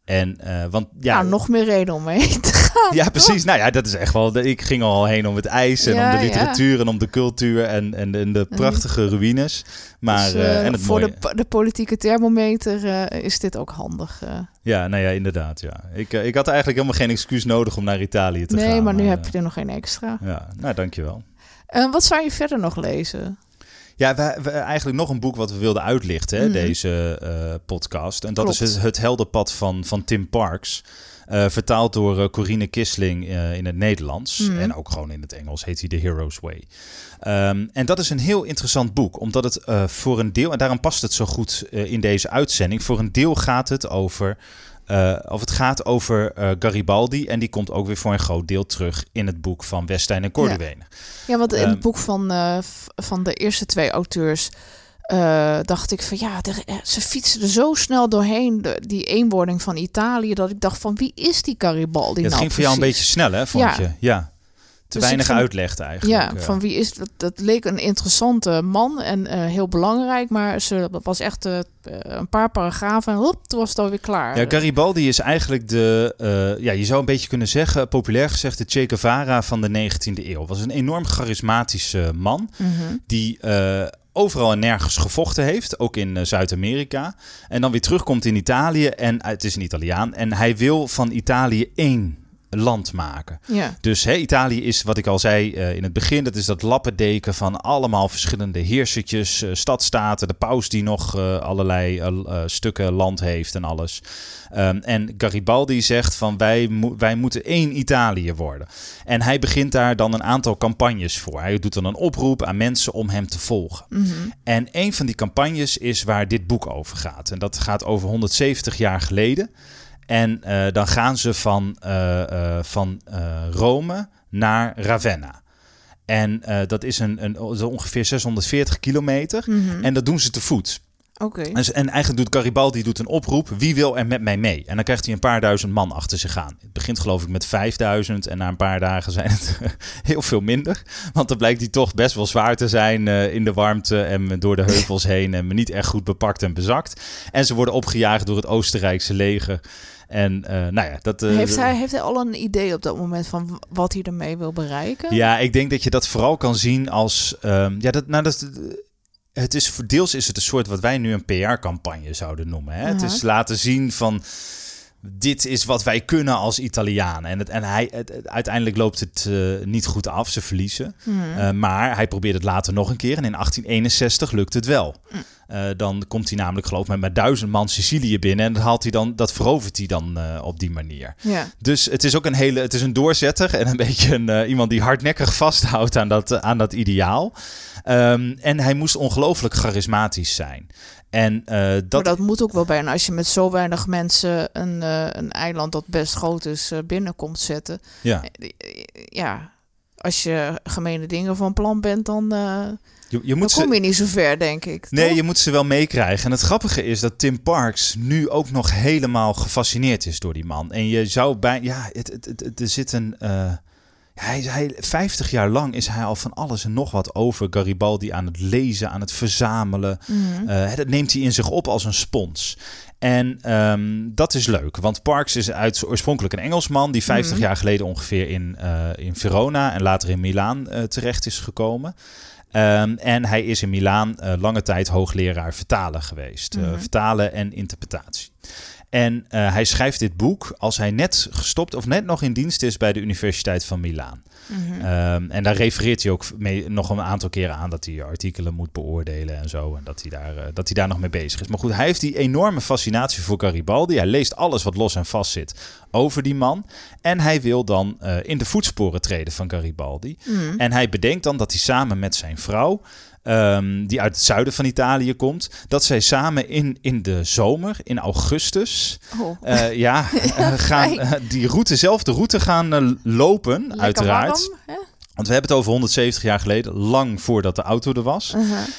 En eh, want ja, nou, nog meer reden om heen te gaan. ja, precies. Nou ja, dat is echt wel. Ik ging al heen om het ijs en Ja, om de ja. literatuur en om de cultuur en, en, en de prachtige ruïnes. Maar Dus, eh, eh, en het voor mooie. de, de politieke thermometer is dit ook handig. Ja, nou ja, inderdaad. Ja. Ik, ik had eigenlijk helemaal geen excuus nodig om naar Italië te gaan. nee, maar nu heb je er nog geen extra. Ja, nou dankjewel. Eh, wat zou je verder nog lezen? Ja, we, we- eigenlijk nog een boek wat we wilden uitlichten, hè, Mhm. deze eh, podcast. En dat Klopt. is het, het Heldenpad van, van Tim Parks. Eh, vertaald door eh, Corine Kisling eh, in het Nederlands. Mhm. En ook gewoon in het Engels heet hij The Hero's Way. Ehm, en dat is een heel interessant boek, omdat het voor een deel, en daarom past het zo goed in deze uitzending, voor een deel gaat het over eh, of het gaat over eh, Garibaldi. En die komt ook weer voor een groot deel terug in het boek van Westijn en Corduene. Ja, want in Ehm, het boek van, eh, van de eerste twee auteurs dacht ik van ja, de- ze fietsen er zo snel doorheen, de, die eenwording van Italië, dat ik dacht van wie is die Garibaldi het nou ging voor jou een beetje snel, hè, vond Ja. je? Ja. Te Dus weinig uitlegd eigenlijk. Ja, eh. van wie is dat? Dat leek een interessante man en eh, heel belangrijk, maar ze dat was echt eh, een paar paragrafen en hop, toen was het alweer klaar. Ja, Garibaldi is eigenlijk de, ja, je zou een beetje kunnen zeggen, populair gezegd, de Che Guevara van de 19e eeuw. Was een enorm charismatische man Mhm. die overal en nergens gevochten heeft, ook in Zuid-Amerika. En dan weer terugkomt in Italië en het is een Italiaan en hij wil van Italië één land maken. Ja, Dus hè, Italië is, wat ik al zei eh, in het begin, dat is dat lappendeken van allemaal verschillende heersertjes, eh, stadstaten, de paus die nog eh, allerlei stukken land heeft en alles. Ehm, en Garibaldi zegt van wij, mo- wij moeten één Italië worden. En hij begint daar dan een aantal campagnes voor. Hij doet dan een oproep aan mensen om hem te volgen. Mhm. En een van die campagnes is waar dit boek over gaat. En dat gaat over 170 jaar geleden. En eh, dan gaan ze van, eh, eh, van Rome naar Ravenna. En dat is een, een, ongeveer 640 kilometer. Mhm. En dat doen ze te voet. oké. En, eigenlijk doet Garibaldi doet een oproep. Wie wil er met mij mee? En dan krijgt hij een paar duizend man achter zich aan. Het begint geloof ik met 5000. En na een paar dagen zijn het [LAUGHS] heel veel minder. Want dan blijkt hij toch best wel zwaar te zijn in de warmte. En door de heuvels heen. En niet echt goed bepakt en bezakt. En ze worden opgejaagd door het Oostenrijkse leger. En eh, nou ja, dat... eh, heeft, hij, heeft hij al een idee op dat moment van wat hij ermee wil bereiken? Ja, ik denk dat je dat vooral kan zien als. ehm, ja, dat, nou, dat, het is, voor deels is het een soort wat wij nu een PR-campagne zouden noemen. Hè? Het is laten zien van. Dit is wat wij kunnen als Italianen. En, het, en hij, het, het- uiteindelijk loopt het eh, niet goed af. Ze verliezen. Eh, maar hij probeert het later nog een keer. En in 1861 lukt het wel. Eh, dan komt hij namelijk, geloof ik, met duizend man Sicilië binnen. En dat, haalt hij dan, dat verovert hij dan eh, op die manier. ja. Dus het is ook een hele, het is een doorzetter en een [LAUGHS] beetje een, eh, iemand die hardnekkig vasthoudt aan dat, aan dat ideaal. Ehm, en hij moest ongelooflijk charismatisch zijn. En Dat... Maar dat moet ook wel bijna als je met zo weinig mensen een, een eiland dat best groot is binnenkomt zetten. ja, Ja, als je gemene dingen van plan bent, dan, je, je dan moet kom ze, je niet zo ver, denk ik. nee, toch? je moet ze wel meekrijgen. En het grappige is dat Tim Parks nu ook nog helemaal gefascineerd is door die man. En je zou bij, ja, het, het, er zit een. eh, hij, hij, 50 jaar lang is hij al van alles en nog wat over Garibaldi aan het lezen, aan het verzamelen. Eh, dat neemt hij in zich op als een spons. En ehm, dat is leuk, want Parks is uit, oorspronkelijk een Engelsman die 50 Mhm. jaar geleden ongeveer in, eh, in Verona en later in Milaan terecht is gekomen. Ehm, en hij is in Milaan eh, lange tijd hoogleraar vertalen geweest. Mhm. vertalen en interpretatie. En eh, hij schrijft dit boek als hij net gestopt of net nog in dienst is bij de Universiteit van Milaan. Mhm. Ehm, en daar refereert hij ook mee, nog een aantal keren aan dat hij artikelen moet beoordelen en zo. En dat hij, daar, eh, dat hij daar nog mee bezig is. Maar goed, hij heeft die enorme fascinatie voor Garibaldi. Hij leest alles wat los en vast zit over die man. En hij wil dan eh, in de voetsporen treden van Garibaldi. Mhm. En hij bedenkt dan dat hij samen met zijn vrouw, ehm, die uit het zuiden van Italië komt, dat zij samen in, in de zomer, in augustus, Oh. eh, ja, [LAUGHS] eh, gaan eh, die route, dezelfde route gaan lopen, Lekker uiteraard. warm? Want we hebben het over 170 jaar geleden, lang voordat de auto er was.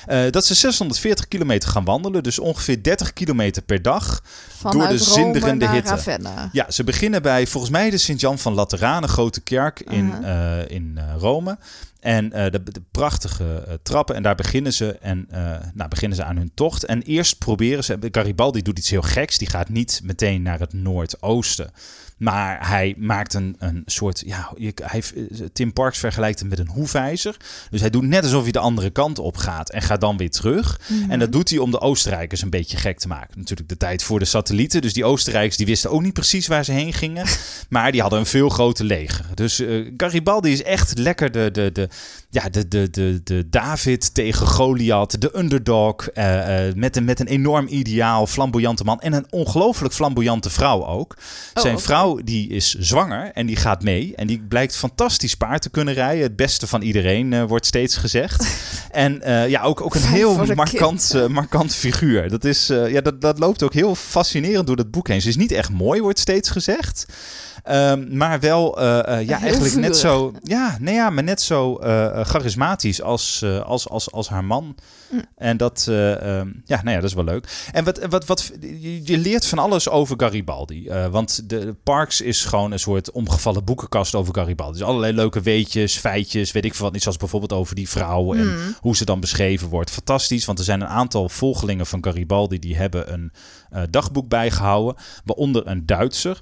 Eh, dat ze 640 kilometer gaan wandelen, dus ongeveer 30 kilometer per dag. Vanuit de Rome zinderende naar hitte. Ravenna. Ja, ze beginnen bij volgens mij de Sint-Jan van Lateranen, grote kerk in, eh, in eh, Rome. En de, de prachtige trappen. En daar beginnen ze, en, nou, beginnen ze aan hun tocht. En eerst proberen ze. Garibaldi doet iets heel geks. Die gaat niet meteen naar het noordoosten. Maar hij maakt een, een soort. Ja, hij, Tim Parks vergelijkt hem met een hoefijzer. Dus hij doet net alsof hij de andere kant op gaat. En gaat dan weer terug. Mhm. En dat doet hij om de Oostenrijkers een beetje gek te maken. Natuurlijk de tijd voor de satellieten. Dus die Oostenrijkers die wisten ook niet precies waar ze heen gingen. [LAUGHS] Maar die hadden een veel groter leger. Dus eh, Garibaldi is echt lekker de, de, de, ja, de, de, de, de David tegen Goliath, de underdog. eh, eh, met, een, met een enorm ideaal, flamboyante man. En een ongelooflijk flamboyante vrouw ook. Oh, Zijn vrouw die is zwanger en die gaat mee. En die blijkt fantastisch paard te kunnen rijden. Het beste van iedereen eh, wordt steeds gezegd. [LAUGHS] en ja, ook, ook een heel markant, markant figuur. Dat, is, ja, dat, dat loopt ook heel fascinerend door het boek heen. Ze is niet echt mooi, wordt steeds gezegd. Ehm, maar wel, eh, eh, ja, Heel eigenlijk net zo, ja, nee, ja, maar net zo eh, charismatisch als, als, als, als haar man. Mm. En dat, eh, ehm, ja, nou ja, dat is wel leuk. En wat, wat, wat, je, leert van alles over Garibaldi. want de Parks is gewoon een soort omgevallen boekenkast over Garibaldi. Dus allerlei leuke weetjes, feitjes, weet ik veel wat. Iets als bijvoorbeeld over die vrouw en Mm. hoe ze dan beschreven wordt. Fantastisch, want er zijn een aantal volgelingen van Garibaldi die hebben een dagboek bijgehouden. Waaronder een Duitser.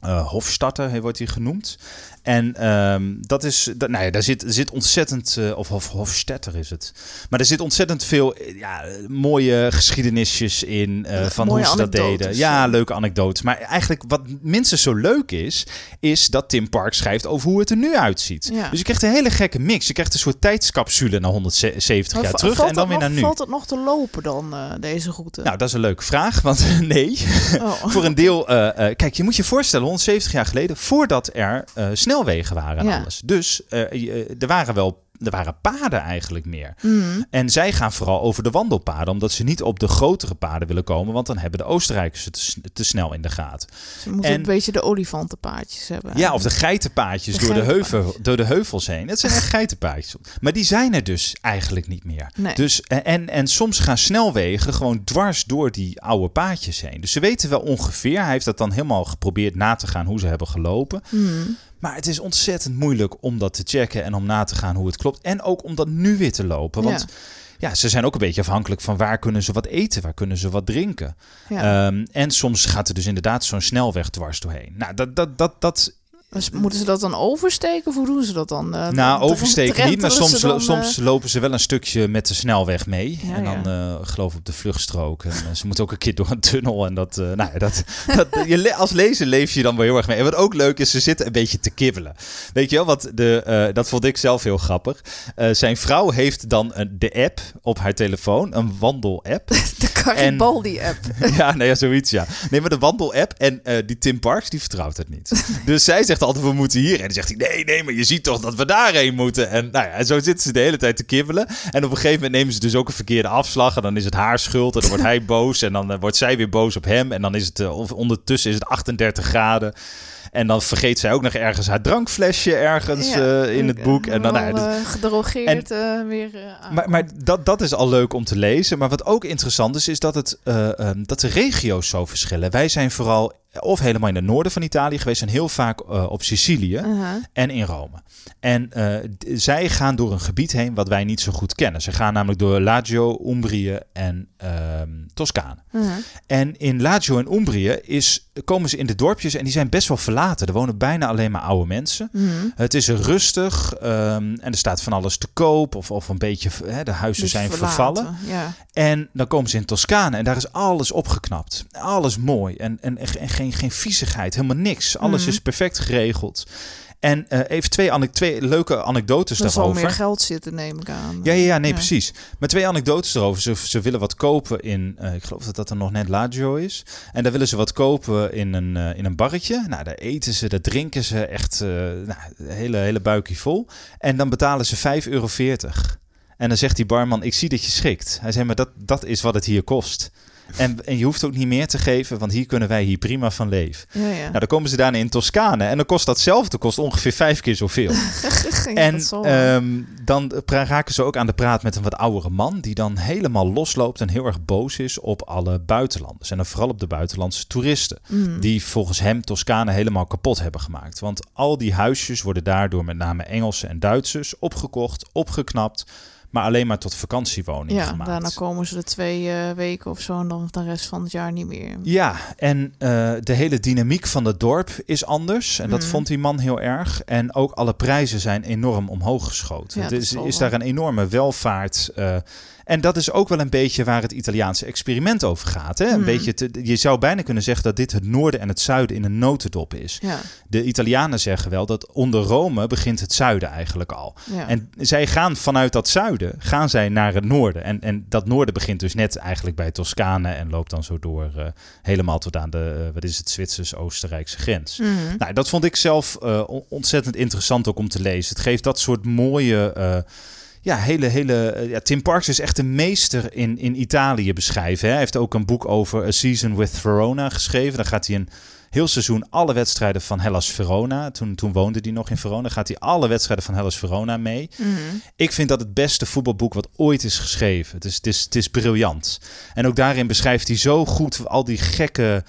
Eh Hofstadter wordt hij genoemd. En ehm, dat is, dat, nou ja, daar zit, zit ontzettend, eh, of Hof, Hofstetter is het. Maar er zit ontzettend veel eh, ja, mooie geschiedenisjes in eh, van Mooie hoe ze dat deden. Ja, leuke anekdotes. Maar eigenlijk wat minstens zo leuk is, is dat Tim Park schrijft over hoe het er nu uitziet. Ja. Dus je krijgt een hele gekke mix. Je krijgt een soort tijdscapsule naar 170 Maar jaar terug en dan weer naar nu. Valt het nog te lopen dan, deze route? Nou, dat is een leuke vraag, want [LAUGHS] nee. Oh. [LAUGHS] Voor een deel, kijk, je moet je voorstellen, 170 jaar geleden, voordat er snelwegen waren en Ja. alles. Dus eh, je- er waren wel, er waren paden eigenlijk meer. Mm. En zij gaan vooral over de wandelpaden, omdat ze niet op de grotere paden willen komen, want dan hebben de Oostenrijkers het te, snel in de gaten. Ze moeten En- een beetje de olifantenpaadjes hebben. Ja, of de geitenpaadjes De door, de heuvel, door de heuvels heen. Het zijn echt [LAUGHS] geitenpaadjes. Maar die zijn er dus eigenlijk niet meer. Nee. Dus, en, en soms gaan snelwegen gewoon dwars door die oude paadjes heen. Dus ze weten wel ongeveer. Hij heeft dat dan helemaal geprobeerd na te gaan hoe ze hebben gelopen. Mm. Maar het is ontzettend moeilijk om dat te checken en om na te gaan hoe het klopt. En ook om dat nu weer te lopen. Want ja. ze zijn ook een beetje afhankelijk van waar kunnen ze wat eten, waar kunnen ze wat drinken. Ja. Ehm, en soms gaat er dus inderdaad zo'n snelweg dwars doorheen. Nou, dat, dat, dat, dat Dus moeten ze dat dan oversteken of hoe doen ze dat dan? Eh, Nou, oversteken niet, maar soms, dan, soms lopen ze wel een stukje met de snelweg mee. Ja, en dan ja. eh geloof ik op de vluchtstrook. En eh, ze moeten ook een keer door een tunnel. En dat, eh, nou ja, dat, [LAUGHS] dat, je, als lezer leef je dan wel heel erg mee. En wat ook leuk is, ze zitten een beetje te kibbelen. Weet je wel, wat de, eh, dat vond ik zelf heel grappig. Eh, zijn vrouw heeft dan een, de app op haar telefoon, een wandel-app. [LAUGHS] de Garibaldi-app. [LAUGHS] ja, nou ja, zoiets ja. Nee, maar de wandel-app en eh, die Tim Parks, die vertrouwt het niet. dus zij zegt altijd, we moeten hierheen. En dan zegt hij, nee, nee, maar je ziet toch dat we daarheen moeten. En nou ja, en zo zitten ze de hele tijd te kibbelen. En op een gegeven moment nemen ze dus ook een verkeerde afslag. En dan is het haar schuld en dan wordt hij [LAUGHS] boos. En dan eh, wordt zij weer boos op hem. En dan is het, eh, of ondertussen is het 38 graden. En dan vergeet zij ook nog ergens haar drankflesje ergens Ja, eh, in het boek. En dan, nou ja, gedrogeerd weer maar, maar dat, dat is al leuk om te lezen. Maar wat ook interessant is, is dat, het, eh, ehm, dat de regio's zo verschillen. Wij zijn vooral of helemaal in het noorden van Italië geweest en heel vaak eh, op Sicilië Uh-huh. en in Rome. En eh, d- zij gaan door een gebied heen wat wij niet zo goed kennen. Ze gaan namelijk door Lazio, Umbrië en ehm Toscane. Uh-huh. En in Lazio en Umbrië is, komen ze in de dorpjes en die zijn best wel verlaten. Er wonen bijna alleen maar oude mensen. Mhm. Het is rustig ehm, en er staat van alles te koop of, of een beetje, hè, de huizen Dus zijn verlaten, vervallen. Ja. En dan komen ze in Toscane en daar is alles opgeknapt. Alles mooi en, en, en geen, geen viezigheid, helemaal niks. Alles Mhm. is perfect geregeld. En eh, even twee, twee leuke anekdotes Er zal daarover. meer geld zitten, neem ik aan. Ja, ja, ja, nee, Ja. precies. Maar twee anekdotes erover. Ze, ze willen wat kopen in, eh, ik geloof dat dat er nog net Lazio is. En daar willen ze wat kopen in een, eh, in een barretje. Nou, daar eten ze, daar drinken ze echt, nou, hele, hele buikje vol. En dan betalen ze 5,40 euro. En dan zegt die barman, ik zie dat je schikt. Hij zei, maar dat, dat is wat het hier kost. En, en je hoeft ook niet meer te geven, want hier kunnen wij hier prima van leven. Ja, ja. Nou, dan komen ze daarna in Toscane en dan kost datzelfde kost ongeveer vijf keer zoveel. [LAUGHS] En ehm, dan raken ze ook aan de praat met een wat oudere man... die dan helemaal losloopt en heel erg boos is op alle buitenlanders. En dan vooral op de buitenlandse toeristen. Mhm. Die volgens hem Toscane helemaal kapot hebben gemaakt. Want al die huisjes worden daardoor met name Engelsen en Duitsers opgekocht, opgeknapt... maar alleen maar tot vakantiewoningen ja, gemaakt. daarna komen ze er twee eh, weken of zo en dan de rest van het jaar niet meer. Ja, en eh, de hele dynamiek van het dorp is anders. En dat Mhm. vond die man heel erg. En ook alle prijzen zijn enorm omhoog geschoten. Ja, is, is daar een enorme welvaart. eh, En dat is ook wel een beetje waar het Italiaanse experiment over gaat. Hè? Een Mhm. beetje te- je zou bijna kunnen zeggen dat dit het noorden en het zuiden in een notendop is. Ja, De Italianen zeggen wel dat onder Rome begint het zuiden eigenlijk al. ja. En zij gaan vanuit dat zuiden gaan zij naar het noorden. En, en dat noorden begint dus net eigenlijk bij Toscane en loopt dan zo door eh, helemaal tot aan de, eh, wat is het, Zwitsers-Oostenrijkse grens. Mhm. Nou, dat vond ik zelf eh, on- ontzettend interessant ook om te lezen. Het geeft dat soort mooie, ja, hele, hele... eh, ja, Tim Parks is echt een meester in, in Italië beschrijven. Hè. Hij heeft ook een boek over A Season with Verona geschreven. Dan gaat hij een heel seizoen alle wedstrijden van Hellas Verona. Toen, toen woonde hij nog in Verona. Gaat hij alle wedstrijden van Hellas Verona mee. Mhm. Ik vind dat het beste voetbalboek wat ooit is geschreven. Het is, het is, het is briljant. En ook daarin beschrijft hij zo goed al die gekke,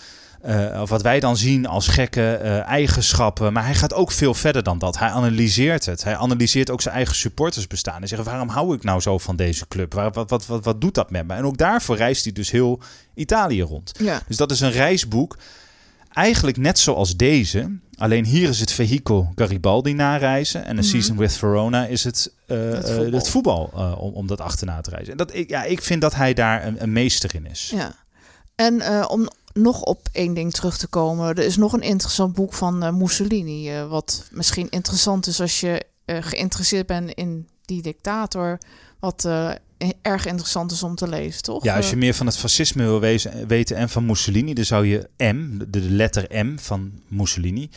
of wat wij dan zien als gekke eh, eigenschappen. Maar hij gaat ook veel verder dan dat. Hij analyseert het. Hij analyseert ook zijn eigen supporters bestaan. Hij zegt, waarom hou ik nou zo van deze club? Waar, wat, wat, wat, wat doet dat met me? En ook daarvoor reist hij dus heel Italië rond. ja. Dus dat is een reisboek. Eigenlijk net zoals deze. Alleen hier is het vehikel Garibaldi nareizen. En een Mhm. Season with Verona is het, eh, Het eh, voetbal. het voetbal eh, om, om dat achterna te reizen. En dat, ik, ja, ik vind dat hij daar een, een meester in is. Ja. En eh, om nog op één ding terug te komen. Er is nog een interessant boek van eh, Mussolini. eh, wat misschien interessant is als je eh, geïnteresseerd bent in die dictator. Wat erg interessant is om te lezen, toch? Ja, als je Eh, meer van het fascisme wil wezen, weten en van Mussolini, dan zou je M, de, de letter M van Mussolini,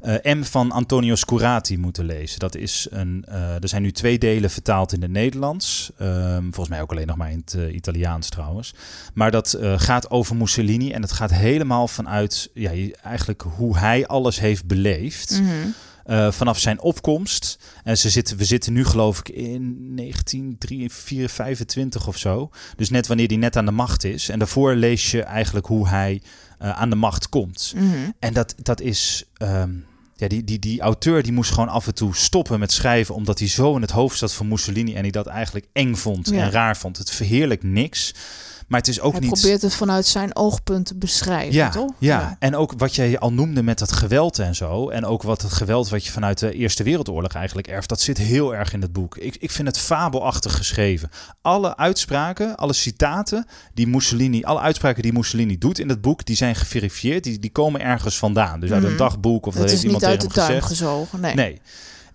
eh, M van Antonio Scurati moeten lezen. Dat is een, eh, er zijn nu twee delen vertaald in het Nederlands. Ehm, volgens mij ook alleen nog maar in het eh, Italiaans trouwens. Maar dat eh, gaat over Mussolini en het gaat helemaal vanuit ja, eigenlijk hoe hij alles heeft beleefd. mhm. Eh, vanaf zijn opkomst. En ze zitten, we zitten nu geloof ik in 1924 of zo. Dus net wanneer hij net aan de macht is. En daarvoor lees je eigenlijk hoe hij eh, aan de macht komt. Mhm. En dat, dat is... ehm, ja, die, die, die auteur die moest gewoon af en toe stoppen met schrijven... omdat hij zo in het hoofd zat van Mussolini... en hij dat eigenlijk eng vond Ja. en raar vond. Het verheerlijkt niks. Maar het is ook Hij niet... probeert het vanuit zijn oogpunt te beschrijven, Ja, toch? ja, en ook wat jij al noemde met dat geweld en zo. En ook wat het geweld wat je vanuit de Eerste Wereldoorlog eigenlijk erft. Dat zit heel erg in het boek. Ik, ik vind het fabelachtig geschreven. Alle uitspraken, alle citaten die Mussolini, alle uitspraken die Mussolini doet in het boek, die zijn geverifieerd. Die, die komen ergens vandaan. Dus uit Mhm. een dagboek of dat Het heeft is niet iemand uit de tegen gezegd. gezogen, nee. Nee.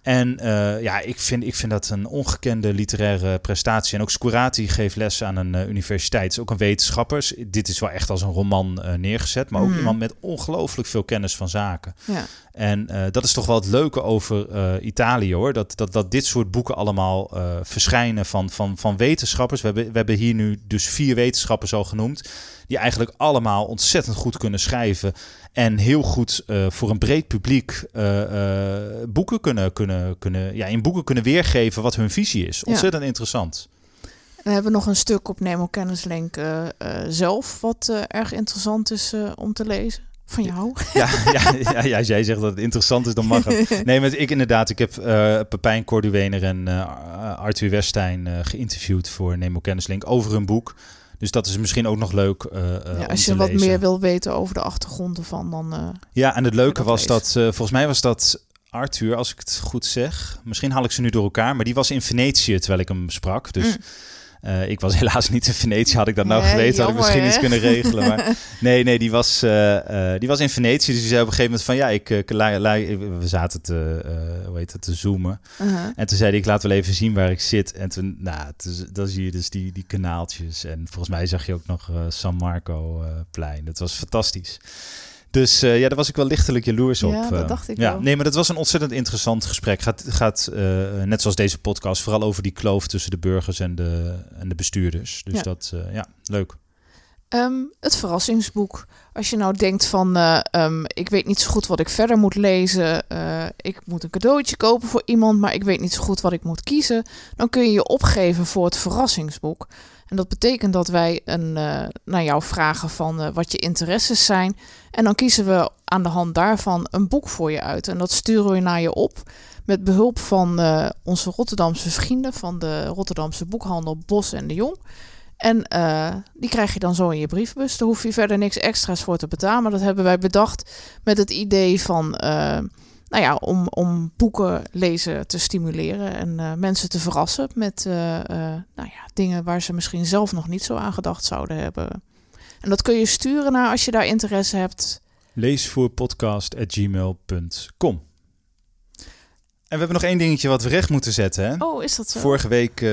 En eh, ja, ik vind, ik vind dat een ongekende literaire prestatie. En ook Scurati geeft les aan een eh, universiteit. Is ook een wetenschapper. Dit is wel echt als een roman eh, neergezet. Maar ook Mhm. iemand met ongelooflijk veel kennis van zaken. Ja. En dat is toch wel het leuke over Italië hoor. Dat, dat, dat dit soort boeken allemaal verschijnen van, van, van wetenschappers. We hebben, we hebben hier nu dus vier wetenschappers al genoemd. Die eigenlijk allemaal ontzettend goed kunnen schrijven. En heel goed eh, voor een breed publiek eh, eh, boeken kunnen, kunnen, kunnen, ja, in boeken kunnen weergeven wat hun visie is. Ja. Ontzettend interessant. We hebben nog een stuk op Nemo Kennislink eh, zelf, wat erg interessant is om te lezen. Van jou. [LAUGHS] Ja, ja, ja, ja, als jij zegt dat het interessant is, dan mag het. [LAUGHS] Nee, maar ik inderdaad. Ik heb Pepijn Corduwener en Arthur Westijn geïnterviewd voor Nemo Kennislink over hun boek. Dus dat is misschien ook nog leuk eh, Ja, als je wat lezen. meer wil weten over de achtergronden van, dan... eh, Ja, en het leuke dat was dat, volgens mij was dat Arthur, als ik het goed zeg. Misschien haal ik ze nu door elkaar, maar die was in Venetië terwijl ik hem sprak. Dus Mm. Eh, ik was [LAUGHS] helaas niet in Venetië. Had ik dat nou Nee, geweten, had ik misschien iets kunnen regelen. Maar [LAUGHS] nee, nee, die was, eh, eh, die was in Venetië. Dus die zei op een gegeven moment van ja, ik, la- la- we zaten te, hoe heet het, te zoomen. uh-huh. En toen zei hij, ik laat wel even zien waar ik zit. En toen, nou, toen- dan zie je dus die, die kanaaltjes. En volgens mij zag je ook nog San Marco plein. Dat was fantastisch. Dus eh, ja, daar was ik wel lichtelijk jaloers op. Ja, dat eh. dacht ik ja, wel. Nee, maar dat was een ontzettend interessant gesprek. Gaat, gaat eh, net zoals deze podcast, vooral over die kloof tussen de burgers en de, en de bestuurders. Dus Ja. dat, eh, ja, leuk. Ehm, het verrassingsboek. Als je nou denkt van, eh, ehm, ik weet niet zo goed wat ik verder moet lezen. eh, ik moet een cadeautje kopen voor iemand, maar ik weet niet zo goed wat ik moet kiezen. Dan kun je je opgeven voor het verrassingsboek. En dat betekent dat wij een, eh, naar jou vragen van eh, wat je interesses zijn. En dan kiezen we aan de hand daarvan een boek voor je uit. En dat sturen we naar je op met behulp van eh, onze Rotterdamse vrienden van de Rotterdamse boekhandel Bos en de Jong. En die krijg je dan zo in je brievenbus. Daar hoef je verder niks extra's voor te betalen. Maar dat hebben wij bedacht met het idee van... nou ja, om, om boeken lezen te stimuleren en eh, mensen te verrassen met eh, eh, nou ja, dingen waar ze misschien zelf nog niet zo aan gedacht zouden hebben. En dat kun je sturen naar als je daar interesse hebt. Leesvoerpodcast.gmail.com En we hebben nog één dingetje wat we recht moeten zetten. Hè? Oh, is dat zo? Vorige week,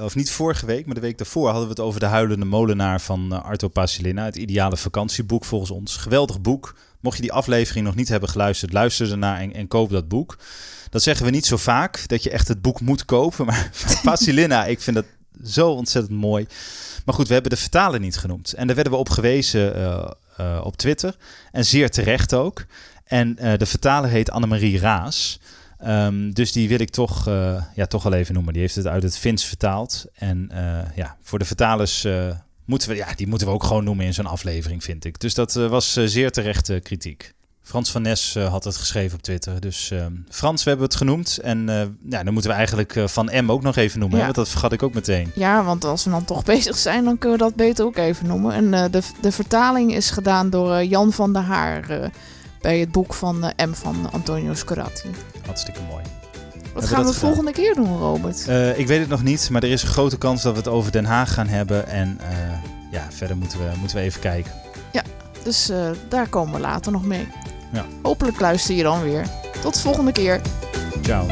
of niet vorige week, maar de week daarvoor hadden we het over De Huilende Molenaar van uh, Arto Pasilina. Het ideale vakantieboek volgens ons. Geweldig boek. Mocht je die aflevering nog niet hebben geluisterd, luister ernaar en, en koop dat boek. Dat zeggen we niet zo vaak, dat je echt het boek moet kopen. Maar [LAUGHS] Pasilina, ik vind dat zo ontzettend mooi. Maar goed, we hebben de vertaler niet genoemd. En daar werden we op gewezen uh, uh, op Twitter. En zeer terecht ook. En uh, de vertaler heet Annemarie Raas. Um, dus die wil ik toch, ja, toch wel even noemen. Die heeft het uit het Fins vertaald. En ja, voor de vertalers moeten we, ja, die moeten we ook gewoon noemen in zo'n aflevering, vind ik. Dus dat was zeer terechte kritiek. Frans van Nes had het geschreven op Twitter. Dus uh, Frans, we hebben het genoemd. En uh, ja, dan moeten we eigenlijk Van M ook nog even noemen. Ja. Hè? Want dat vergat ik ook meteen. Ja, want als we dan toch [LAUGHS] bezig zijn, dan kunnen we dat beter ook even noemen. En de, de vertaling is gedaan door Jan van der Haar bij het boek van M van Antonio Scoratti. Hartstikke mooi. Wat gaan we, volgende keer doen, Robert? ik weet het nog niet, maar er is een grote kans dat we het over Den Haag gaan hebben. En ja, verder moeten we, moeten we even kijken. Ja, dus daar komen we later nog mee. Ja. Hopelijk luister je dan weer. Tot de volgende keer. Ciao.